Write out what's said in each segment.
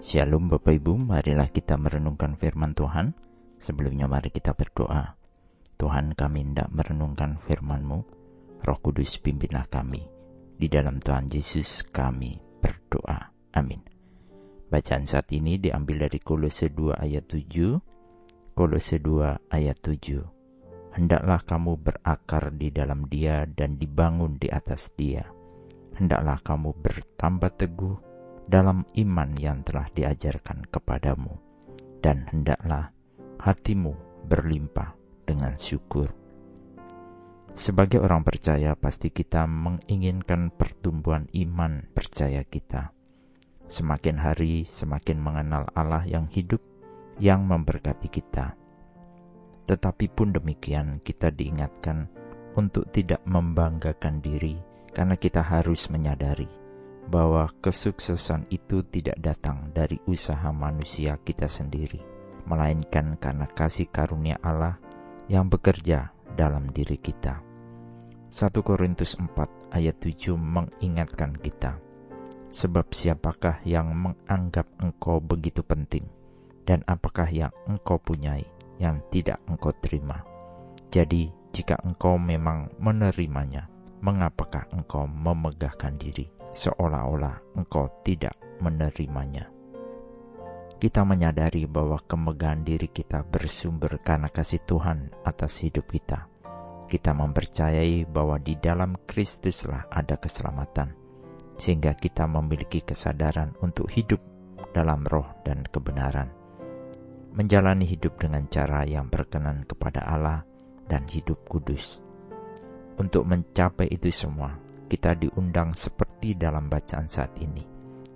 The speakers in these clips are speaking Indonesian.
Shalom Bapak Ibu, marilah kita merenungkan firman Tuhan. Sebelumnya mari kita berdoa. Tuhan kami hendak merenungkan firman-Mu. Roh Kudus pimpinlah kami. Di dalam Tuhan Yesus kami berdoa. Amin. Bacaan saat ini diambil dari Kolose 2 ayat 7. Kolose 2 ayat 7. Hendaklah kamu berakar di dalam dia dan dibangun di atas dia. Hendaklah kamu bertambah teguh dalam iman yang telah diajarkan kepadamu, dan hendaklah hatimu berlimpah dengan syukur. Sebagai orang percaya, pasti kita menginginkan pertumbuhan iman percaya kita. Semakin hari, semakin mengenal Allah yang hidup, yang memberkati kita. Tetapi pun demikian, kita diingatkan untuk tidak membanggakan diri, karena kita harus menyadari bahwa kesuksesan itu tidak datang dari usaha manusia kita sendiri, melainkan karena kasih karunia Allah yang bekerja dalam diri kita. 1 Korintus 4 ayat 7 mengingatkan kita, Sebab siapakah yang menganggap engkau begitu penting, dan apakah yang engkau punyai yang tidak engkau terima? Jadi, jika engkau memang menerimanya, mengapakah engkau memegahkan diri? seolah-olah engkau tidak menerimanya. Kita menyadari bahwa kemegahan diri kita bersumber karena kasih Tuhan atas hidup kita. Kita mempercayai bahwa di dalam Kristuslah ada keselamatan, sehingga kita memiliki kesadaran untuk hidup dalam roh dan kebenaran. Menjalani hidup dengan cara yang berkenan kepada Allah dan hidup kudus. Untuk mencapai itu semua, kita diundang seperti dalam bacaan saat ini,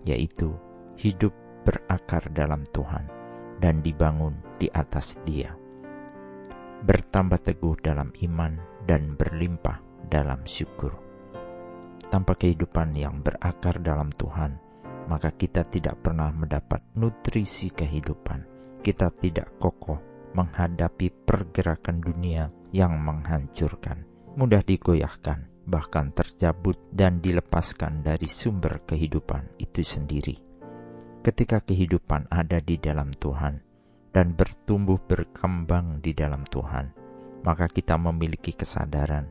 yaitu hidup berakar dalam Tuhan dan dibangun di atas Dia. Bertambah teguh dalam iman dan berlimpah dalam syukur. Tanpa kehidupan yang berakar dalam Tuhan, maka kita tidak pernah mendapat nutrisi kehidupan. Kita tidak kokoh menghadapi pergerakan dunia yang menghancurkan, mudah digoyahkan, bahkan tercabut dan dilepaskan dari sumber kehidupan itu sendiri. Ketika kehidupan ada di dalam Tuhan dan bertumbuh berkembang di dalam Tuhan, maka kita memiliki kesadaran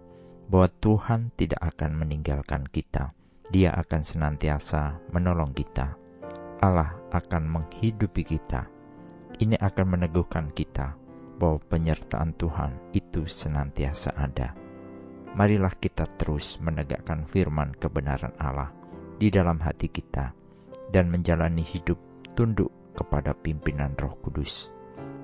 bahwa Tuhan tidak akan meninggalkan kita. Dia akan senantiasa menolong kita. Allah akan menghidupi kita. Ini akan meneguhkan kita bahwa penyertaan Tuhan itu senantiasa ada marilah kita terus menegakkan firman kebenaran Allah di dalam hati kita dan menjalani hidup tunduk kepada pimpinan Roh Kudus.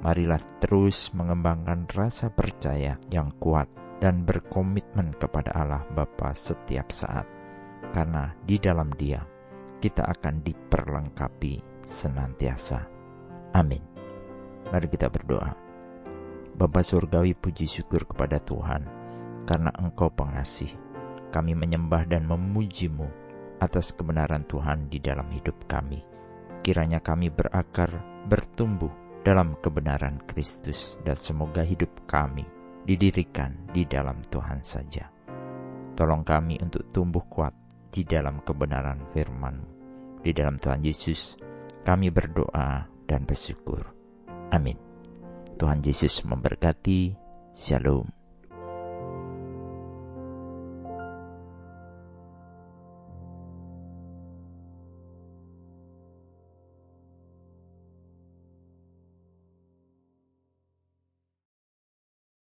Marilah terus mengembangkan rasa percaya yang kuat dan berkomitmen kepada Allah Bapa setiap saat, karena di dalam Dia kita akan diperlengkapi senantiasa. Amin. Mari kita berdoa. Bapa Surgawi puji syukur kepada Tuhan karena Engkau pengasih. Kami menyembah dan memujimu atas kebenaran Tuhan di dalam hidup kami. Kiranya kami berakar, bertumbuh dalam kebenaran Kristus dan semoga hidup kami didirikan di dalam Tuhan saja. Tolong kami untuk tumbuh kuat di dalam kebenaran firman Di dalam Tuhan Yesus, kami berdoa dan bersyukur. Amin. Tuhan Yesus memberkati. Shalom.